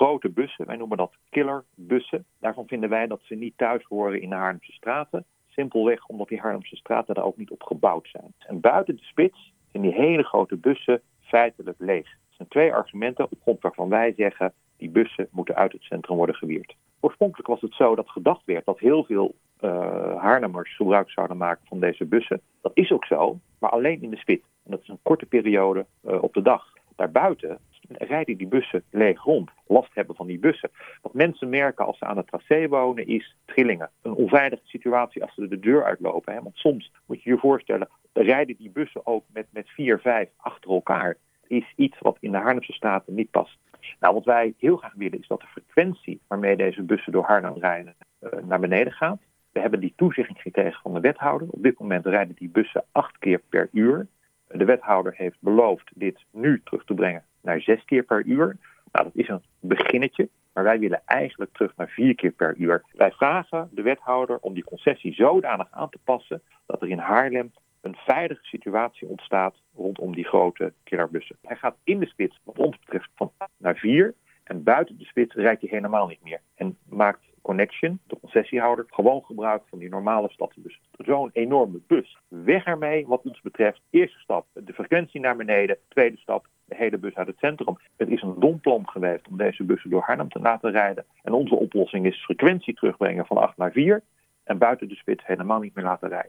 grote bussen, wij noemen dat killerbussen. Daarvan vinden wij dat ze niet thuis horen in de Haarlemse straten. Simpelweg omdat die Haarlemse straten daar ook niet op gebouwd zijn. En buiten de spits zijn die hele grote bussen feitelijk leeg. Er zijn twee argumenten op grond waarvan wij zeggen die bussen moeten uit het centrum worden gewierd. Oorspronkelijk was het zo dat gedacht werd dat heel veel uh, Haarlemmers gebruik zouden maken van deze bussen. Dat is ook zo, maar alleen in de spits. En dat is een korte periode uh, op de dag. Daarbuiten rijden die bussen leeg rond, last hebben van die bussen. Wat mensen merken als ze aan het tracé wonen is trillingen. Een onveilige situatie als ze de deur uitlopen. Hè? Want soms moet je je voorstellen, rijden die bussen ook met, met vier, vijf achter elkaar. Is iets wat in de Haarlemse Staten niet past. Nou, wat wij heel graag willen is dat de frequentie waarmee deze bussen door Haarlem rijden uh, naar beneden gaat. We hebben die toezegging gekregen van de wethouder. Op dit moment rijden die bussen acht keer per uur. De wethouder heeft beloofd dit nu terug te brengen naar zes keer per uur. Nou, dat is een beginnetje, maar wij willen eigenlijk terug naar vier keer per uur. Wij vragen de wethouder om die concessie zodanig aan te passen dat er in Haarlem een veilige situatie ontstaat rondom die grote killerbussen. Hij gaat in de spits, wat ons betreft, van 8 naar 4. En buiten de spits rijdt hij helemaal niet meer. En maakt Connection, de concessiehouder, gewoon gebruik van die normale stadsbus. Zo'n enorme bus. Weg ermee wat ons betreft. Eerste stap, de frequentie naar beneden. Tweede stap, hele bus uit het centrum. Het is een dom plan geweest om deze bussen door Haarlem te laten rijden. En onze oplossing is frequentie terugbrengen van 8 naar 4. En buiten de spits helemaal niet meer laten rijden.